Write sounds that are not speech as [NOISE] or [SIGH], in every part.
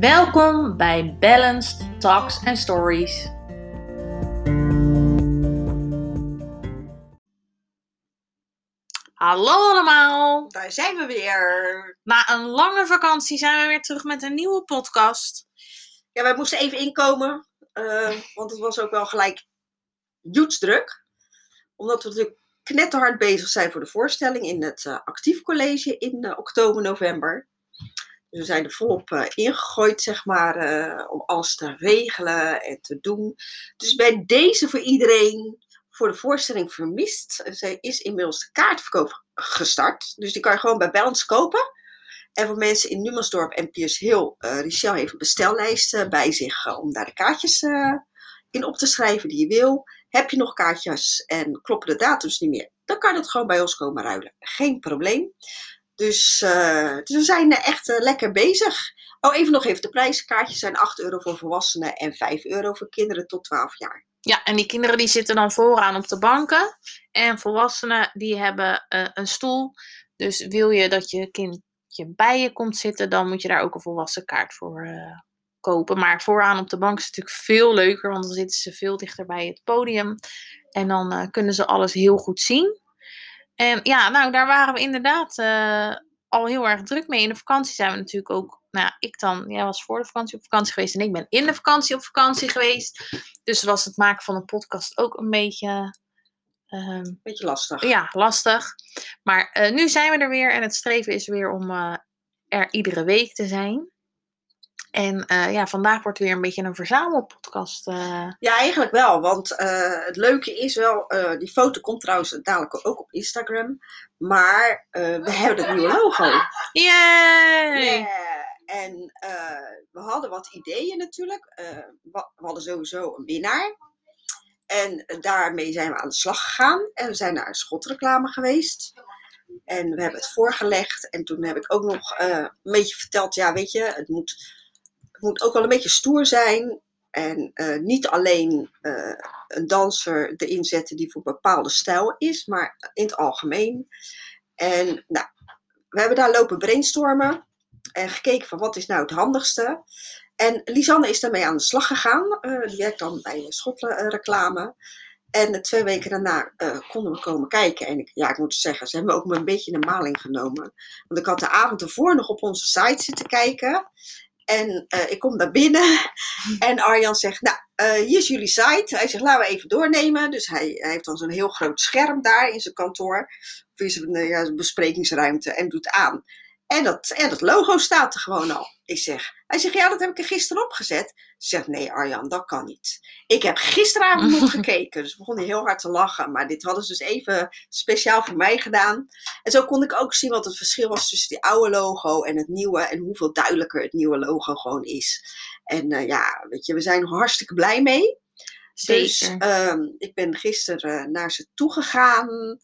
Welkom bij Balanced Talks and Stories. Hallo allemaal! Daar zijn we weer. Na een lange vakantie zijn we weer terug met een nieuwe podcast. Ja, wij moesten even inkomen, eh, want het was ook wel gelijk druk. Omdat we natuurlijk knetterhard bezig zijn voor de voorstelling in het uh, actief college in uh, oktober, november. We zijn er volop uh, ingegooid, zeg maar, om alles te regelen en te doen. Dus bij deze voor iedereen voor de voorstelling Vermist. Zij is inmiddels de kaartverkoop gestart. Dus die kan je gewoon bij Balance kopen. En voor mensen in Numansdorp en Piers Hill, uh, Richel heeft een bestellijst bij zich om daar de kaartjes in op te schrijven die je wil. Heb je nog kaartjes en kloppen de datums niet meer, dan kan het gewoon bij ons komen ruilen. Geen probleem. Dus, uh, dus we zijn echt uh, lekker bezig. Oh, even nog even. De prijzen. Kaartjes zijn 8 euro voor volwassenen en 5 euro voor kinderen tot 12 jaar. Ja, en die kinderen die zitten dan vooraan op de banken. En volwassenen die hebben een stoel. Dus wil je dat je kindje bij je komt zitten, dan moet je daar ook een volwassen kaart voor kopen. Maar vooraan op de bank is natuurlijk veel leuker, want dan zitten ze veel dichter bij het podium. En dan kunnen ze alles heel goed zien. En ja, nou, daar waren we inderdaad uh, al heel erg druk mee. In de vakantie zijn we natuurlijk ook, nou, ik dan, jij was voor de vakantie op vakantie geweest en ik ben in de vakantie op vakantie geweest. Dus was het maken van een podcast ook een beetje. Um, beetje lastig. Ja, lastig. Maar uh, nu zijn we er weer en het streven is weer om er iedere week te zijn. En uh, ja, vandaag wordt weer een beetje een verzamelpodcast. Uh. Ja, eigenlijk wel. Want uh, het leuke is wel, die foto komt trouwens dadelijk ook op Instagram. Maar we hebben het nieuwe logo. [LAUGHS] Yay! Yeah. En we hadden wat ideeën natuurlijk. we hadden sowieso een winnaar. En daarmee zijn we aan de slag gegaan. En we zijn naar een schotreclame geweest. En we hebben het voorgelegd. En toen heb ik ook nog een beetje verteld, ja weet je, het moet moet ook wel een beetje stoer zijn. En uh, niet alleen uh, een danser erin zetten die voor een bepaalde stijl is, maar in het algemeen. En nou, we hebben daar lopen brainstormen en gekeken van wat is nou het handigste. En Lisanne is daarmee aan de slag gegaan. Uh, die werkt dan bij schotreclame. En twee weken daarna konden we komen kijken. En ik, ja, ik moet zeggen, ze hebben me ook een beetje in de maling genomen. Want ik had de avond ervoor nog op onze site zitten kijken. En uh, ik kom daar binnen [LAUGHS] en Arjan zegt, nou, uh, hier is jullie site. Hij zegt, laten we even doornemen. Dus hij, hij heeft dan zo'n heel groot scherm daar in zijn kantoor, of in zijn, ja, besprekingsruimte, en doet aan. En dat, en dat logo staat er gewoon al. Ik zeg, hij zegt, ja, dat heb ik er gisteren opgezet. Ze zegt, nee Arjan, dat kan niet. Ik heb gisteravond nog [LAUGHS] gekeken. Dus begon hij heel hard te lachen. Maar dit hadden ze dus even speciaal voor mij gedaan. En zo kon ik ook zien wat het verschil was tussen die oude logo en het nieuwe. En hoeveel duidelijker het nieuwe logo gewoon is. En uh, ja, weet je, we zijn er hartstikke blij mee. Zeker. Dus um, ik ben gisteren naar ze toe gegaan.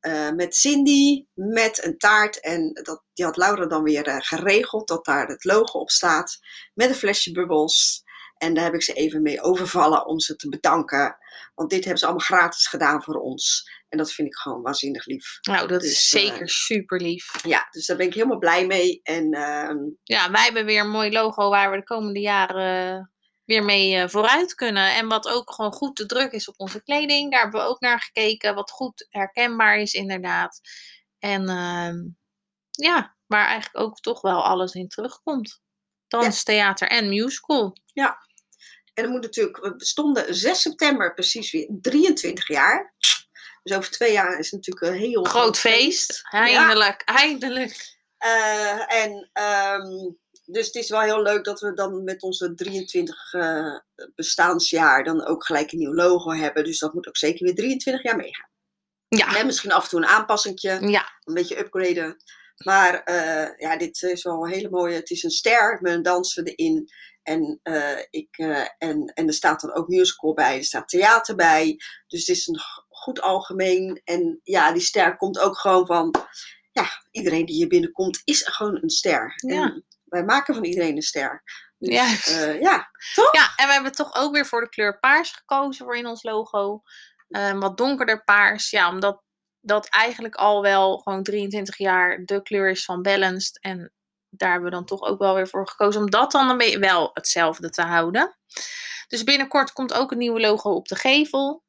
Uh, met Cindy, met een taart. En dat, die had Laura dan weer uh, geregeld, dat daar het logo op staat. Met een flesje bubbels. En daar heb ik ze even mee overvallen om ze te bedanken. Want dit hebben ze allemaal gratis gedaan voor ons. En dat vind ik gewoon waanzinnig lief. Nou, dat dus, is zeker uh, super lief. Ja, dus daar ben ik helemaal blij mee. En, ja, wij hebben weer een mooi logo waar we de komende jaren weer mee uh, vooruit kunnen. En wat ook gewoon goed te druk is op onze kleding. Daar hebben we ook naar gekeken. Wat goed herkenbaar is, inderdaad. En uh, ja, waar eigenlijk ook toch wel alles in terugkomt. Dans, ja. theater en musical. Ja. En dan moet natuurlijk, we stonden 6 september precies weer 23 jaar. Dus over twee jaar is het natuurlijk een heel groot feest. feest. Eindelijk, ja. eindelijk. Uh, en um, dus het is wel heel leuk dat we dan met onze 23 uh, bestaansjaar dan ook gelijk een nieuw logo hebben. Dus dat moet ook zeker weer 23 jaar meegaan. Ja. En misschien af en toe een aanpassingje. Ja. Een beetje upgraden. Maar uh, ja, dit is wel een hele mooie. Het is een ster met een danser erin. En, uh, ik, en, en er staat dan ook musical bij. Er staat theater bij. Dus het is een goed algemeen. En ja, die ster komt ook gewoon van. Ja, iedereen die hier binnenkomt is gewoon een ster. Ja. En, wij maken van iedereen een ster. Dus, ja. Uh, ja, toch? Ja, en we hebben toch ook weer voor de kleur paars gekozen voor in ons logo. Um, wat donkerder paars. Ja, omdat dat eigenlijk al wel gewoon 23 jaar de kleur is van Balanced. En daar hebben we dan toch ook wel weer voor gekozen om dat dan een beetje wel hetzelfde te houden. Dus binnenkort komt ook een nieuwe logo op de gevel.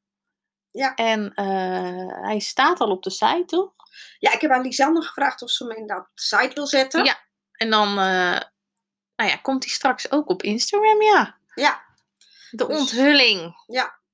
Ja. En eh, hij staat al op de site, toch? Ja, ik heb aan Lisanne gevraagd of ze hem inderdaad op de site wil zetten. Ja. En dan eh, nou ja, komt hij straks ook op Instagram, ja. Ja, De Dus- onthulling.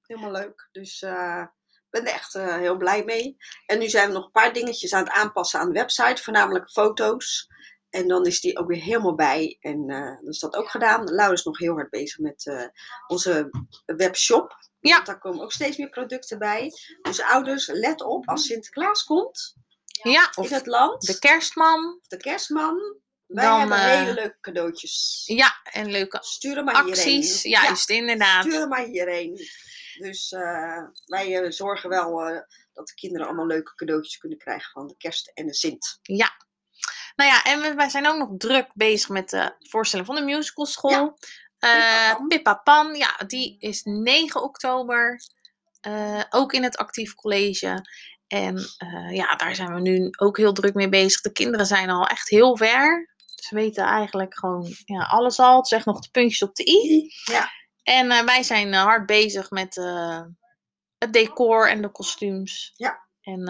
helemaal leuk. Dus eh, ik ben er echt eh, heel blij mee. En nu zijn we nog een paar dingetjes aan het aanpassen aan de website, voornamelijk foto's. En dan is die ook weer helemaal bij. En dan is dat ook gedaan. Lau is nog heel hard bezig met onze webshop. Ja. Daar komen ook steeds meer producten bij. Dus ouders, let op als Sinterklaas komt Ja, in of het land. de kerstman. De kerstman. Wij Dan, hebben eh, hele leuke cadeautjes. Ja, en leuke Stuur maar acties. hierheen. Juist, inderdaad. Stuur hem maar hierheen. Dus eh, wij eh, zorgen wel dat de kinderen allemaal leuke cadeautjes kunnen krijgen van de kerst en de Sint. Ja. Nou ja, en we, wij zijn ook nog druk bezig met de voorstelling van de musicalschool. Ja. Pippa Pan. Pippa Pan, ja, die is 9 oktober. ook in het actief college. En ja, daar zijn we nu ook heel druk mee bezig. De kinderen zijn al echt heel ver. Ze weten eigenlijk gewoon ja, alles al. Het zegt nog de puntjes op de i. Ja. En eh, wij zijn eh, hard bezig met eh, het decor en de kostuums. Ja. En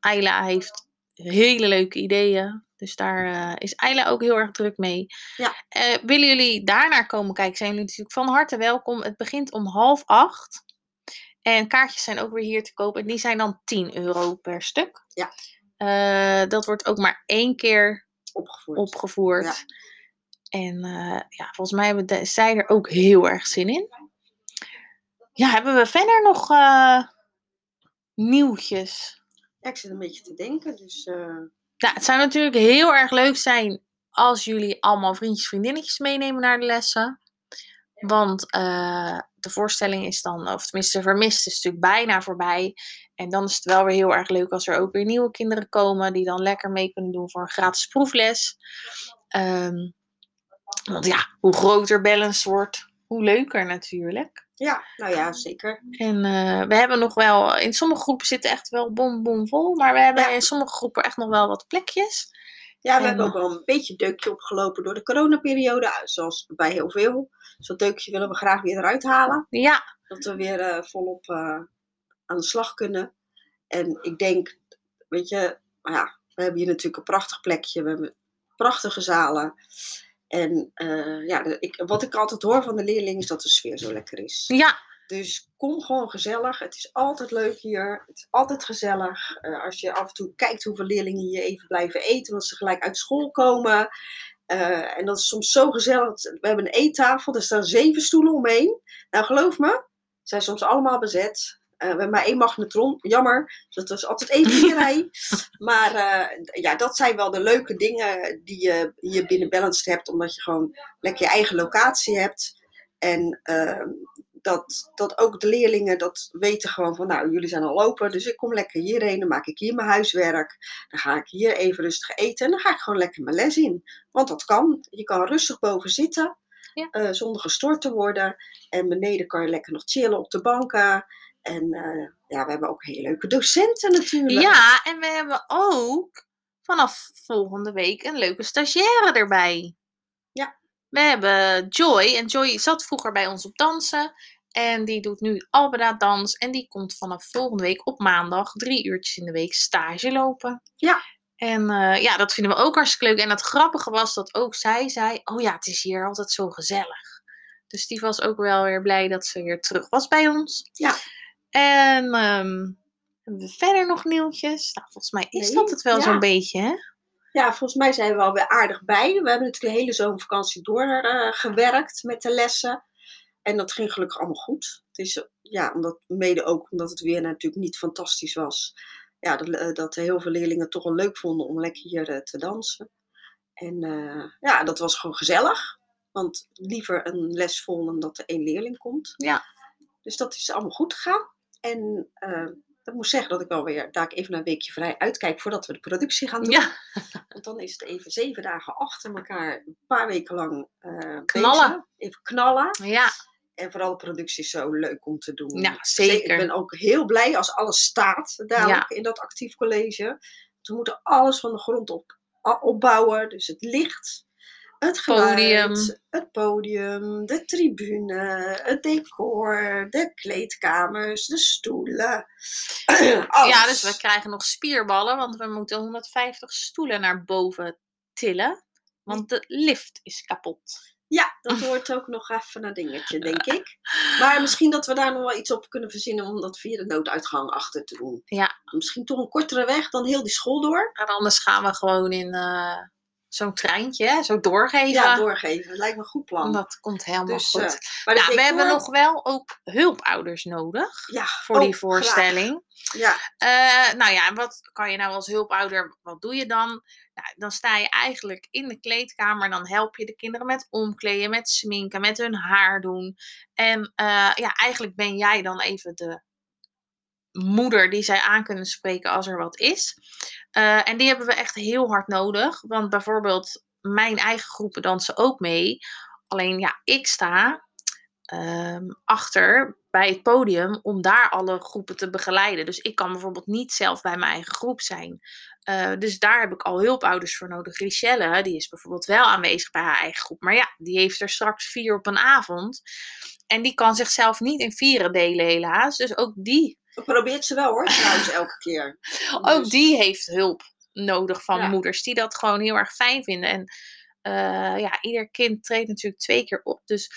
Ayla heeft hele leuke ideeën. Dus daar is Ayla ook heel erg druk mee. Ja. Willen jullie daarnaar komen kijken, zijn jullie natuurlijk van harte welkom. Het begint om half acht. En kaartjes zijn ook weer hier te koop. En die zijn dan 10 euro per stuk. Ja. Dat wordt ook maar één keer Opgevoerd. opgevoerd. Ja. En eh, ja, volgens mij hebben de, zij er ook heel erg zin in. Ja, hebben we verder nog eh, nieuwtjes? Ja, ik zit een beetje te denken. Dus eh, Ja, het zou natuurlijk heel erg leuk zijn als jullie allemaal vriendjes, vriendinnetjes meenemen naar de lessen. Want eh, de voorstelling is dan, of tenminste vermist, is natuurlijk bijna voorbij. En dan is het wel weer heel erg leuk als er ook weer nieuwe kinderen komen die dan lekker mee kunnen doen voor een gratis proefles. Ehm, want ja, hoe groter balance wordt, hoe leuker natuurlijk. ja, nou ja, zeker. En eh, we hebben nog wel, in sommige groepen zitten echt wel bom bom vol, maar we hebben Ja. in sommige groepen echt nog wel wat plekjes. Ja, we En, hebben ook wel een beetje deukje opgelopen door de coronaperiode. Zoals bij heel veel. Dat deukje willen we graag weer eruit halen. Ja, Dat we weer eh, volop eh, aan de slag kunnen. En ik denk, weet je, nou ja, we hebben hier natuurlijk een prachtig plekje. We hebben prachtige zalen. En eh, ja, ik, wat ik altijd hoor van de leerlingen is dat de sfeer zo lekker is. ja, Dus kom gewoon gezellig. Het is altijd leuk hier. Het is altijd gezellig. Eh, als je af en toe kijkt hoeveel leerlingen hier even blijven eten, omdat ze gelijk uit school komen. Eh, en dat is soms zo gezellig. We hebben een eettafel, er staan zeven stoelen omheen. Nou, geloof me, ze zijn soms allemaal bezet. Eh, we hebben maar één magnetron, jammer. Dus dat is altijd één rij. [LAUGHS] Maar ja, dat zijn wel de leuke dingen die je hier binnen Balanced hebt. Omdat je gewoon lekker je eigen locatie hebt. En eh, dat, dat ook de leerlingen dat weten gewoon van, nou, jullie zijn al open, dus ik kom lekker hierheen, dan maak ik hier mijn huiswerk, dan ga ik hier even rustig eten en dan ga ik gewoon lekker mijn les in. Want dat kan. Je kan rustig boven zitten, Ja. eh, zonder gestoord te worden. En beneden kan je lekker nog chillen op de banken. En eh, ja, we hebben ook hele leuke docenten natuurlijk. ja, en we hebben ook vanaf volgende week een leuke stagiaire erbij. Ja. We hebben Joy, en Joy zat vroeger bij ons op dansen. En die doet nu Albeda dans. En die komt vanaf volgende week op maandag drie uurtjes in de week stage lopen. Ja. En eh, ja, dat vinden we ook hartstikke leuk. En het grappige was dat ook zij zei: Oh ja, het is hier altijd zo gezellig. Dus die was ook wel weer blij dat ze weer terug was bij ons. Ja. En ehm, hebben we verder nog nieuwtjes? Nou, volgens mij is Nee, dat het wel ja. zo'n beetje, hè? Ja, volgens mij zijn we alweer aardig bij. We hebben natuurlijk de hele zomervakantie doorgewerkt met de lessen. En dat ging gelukkig allemaal goed. Het is, ja, omdat, mede ook omdat het weer natuurlijk niet fantastisch was. Ja, dat, eh, dat heel veel leerlingen toch wel leuk vonden om lekker hier eh, te dansen. En eh, ja, dat was gewoon gezellig. Want liever een les vol dan dat er één leerling komt. Ja. Dus dat is allemaal goed gegaan. En dat moet zeggen dat ik wel weer, daar ik even een weekje vrij uitkijk voordat we de productie gaan doen. Ja, [LAUGHS] Want dan is het even zeven dagen achter elkaar, een paar weken lang eh, Knallen. bezig. Even knallen. ja, En vooral de productie is zo leuk om te doen. Ja, zeker. Ik ben ook heel blij als alles staat dadelijk in dat actief college. We moeten alles van de grond op opbouwen. Dus het licht, Het geluid, Podium. het podium, de tribune, het decor, de kleedkamers, de stoelen. [CLEARS THROAT] Ja, dus we krijgen nog spierballen, want we moeten 150 stoelen naar boven tillen. Want de lift is kapot. Ja, dat [LAUGHS] wordt ook nog even een dingetje, denk ik. Maar misschien dat we daar nog wel iets op kunnen verzinnen om dat via de nooduitgang achter te doen. Ja. Misschien toch een kortere weg dan heel die school door. En anders gaan we gewoon in eh, zo'n treintje, zo doorgeven. Ja, doorgeven. Dat lijkt me een goed plan. Dat komt helemaal Dus, goed. eh, maar Nou, we hebben nog wel ook hulpouders nodig ja, voor oh, die voorstelling. Ja, Eh, nou ja, wat kan je nou als hulpouder, wat doe je dan? Nou, dan sta je eigenlijk in de kleedkamer, dan help je de kinderen met omkleden, met sminken, met hun haar doen. En eh, ja, eigenlijk ben jij dan even de moeder die zij aan kunnen spreken als er wat is. Eh, en die hebben we echt heel hard nodig, want bijvoorbeeld mijn eigen groepen dansen ook mee. Alleen ja, ik sta ehm, achter bij het podium om daar alle groepen te begeleiden. Dus ik kan bijvoorbeeld niet zelf bij mijn eigen groep zijn. Eh, dus daar heb ik al hulpouders voor nodig. Richelle, die is bijvoorbeeld wel aanwezig bij haar eigen groep. Maar ja, die heeft er straks vier op een avond. En die kan zichzelf niet in vieren delen, helaas. Dus ook die, dat probeert ze wel hoor, trouwens, elke keer. [LAUGHS] ook Dus- die heeft hulp nodig van Ja. moeders die dat gewoon heel erg fijn vinden. En eh, ja, ieder kind treedt natuurlijk twee keer op. Dus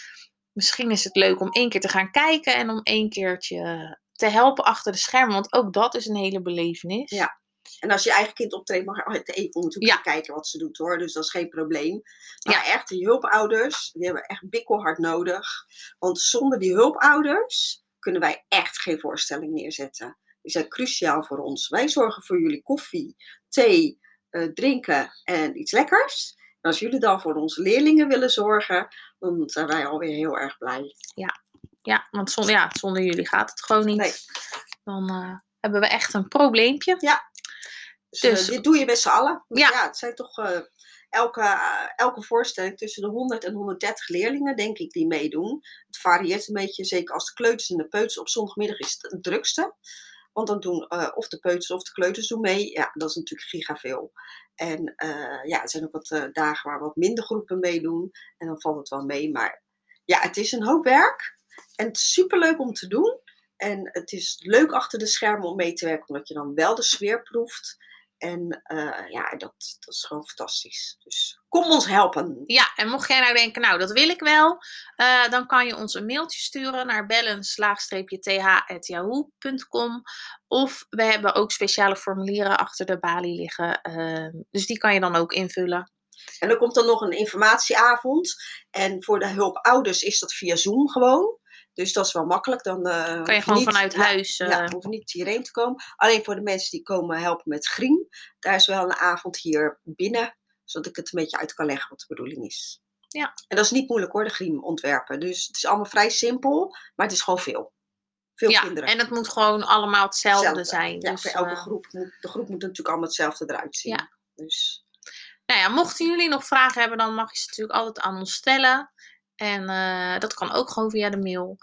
misschien is het leuk om één keer te gaan kijken en om één keertje te helpen achter de schermen. Want ook dat is een hele belevenis. Ja. En als je eigen kind optreedt, mag je even natuurlijk Ja. kijken wat ze doet hoor. Dus dat is geen probleem. Maar echt, die hulpouders, die hebben we echt bikkelhard nodig. Want zonder die hulpouders kunnen wij echt geen voorstelling neerzetten. Die zijn cruciaal voor ons. Wij zorgen voor jullie koffie, thee, eh, drinken en iets lekkers. En als jullie dan voor onze leerlingen willen zorgen, dan zijn wij alweer heel erg blij. Ja, want zonder, ja, zonder jullie gaat het gewoon niet. Nee. Dan eh, hebben we echt een probleempje. Dus, Dus- eh, dit doe je met z'n allen. Ja. Ja. het zijn toch elke, elke voorstelling tussen de 100 en 130 leerlingen, denk ik, die meedoen. Het varieert een beetje, zeker als de kleuters en de peuters. Op zondagmiddag is het het drukste. Want dan doen eh, of de peuters of de kleuters doen mee. Ja, dat is natuurlijk gigaveel. En eh, ja, er zijn ook wat eh, dagen waar wat minder groepen meedoen. En dan valt het wel mee. Maar ja, het is een hoop werk. En het is superleuk om te doen. En het is leuk achter de schermen om mee te werken, omdat je dan wel de sfeer proeft. En eh, ja, dat, dat is gewoon fantastisch. Dus kom ons helpen. Ja, en mocht jij nou denken, nou dat wil ik wel, eh, dan kan je ons een mailtje sturen naar bellen-th.yahoo.com. Of we hebben ook speciale formulieren achter de balie liggen. ehm, dus die kan je dan ook invullen. En er komt dan nog een informatieavond. En voor de hulpouders is dat via Zoom gewoon. Dus dat is wel makkelijk. Dan eh, Kan je gewoon niet- vanuit huis. eh, Ja, hoef niet hierheen te komen. Alleen voor de mensen die komen helpen met griem. Daar is wel een avond hier binnen. Zodat ik het een beetje uit kan leggen wat de bedoeling is. Ja. En dat is niet moeilijk hoor, de griem ontwerpen. Dus het is allemaal vrij simpel. Maar het is gewoon veel. Veel ja, kinderen. en het moet gewoon allemaal hetzelfde, Hetzelfde. zijn. Ja, dus, voor elke eh, groep. Moet, de groep moet natuurlijk allemaal hetzelfde eruit zien. Ja. Dus Nou ja, mochten jullie nog vragen hebben, dan mag je ze natuurlijk altijd aan ons stellen. En eh, dat kan ook gewoon via de mail.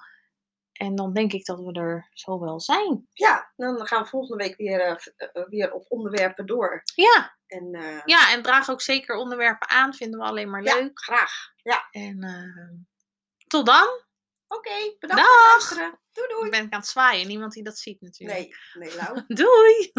En dan denk ik dat we er zo wel zijn. ja, dan gaan we volgende week weer, eh, eh, weer op onderwerpen door. Ja, En ja, en draag ook zeker onderwerpen aan. Vinden we alleen maar ja, leuk. graag. En eh, tot dan. Oké, bedankt Dag. voor het luisteren. Doei doei. Ik ben aan het zwaaien. Niemand die dat ziet natuurlijk. Nee, nee, Lau. [LAUGHS] Doei.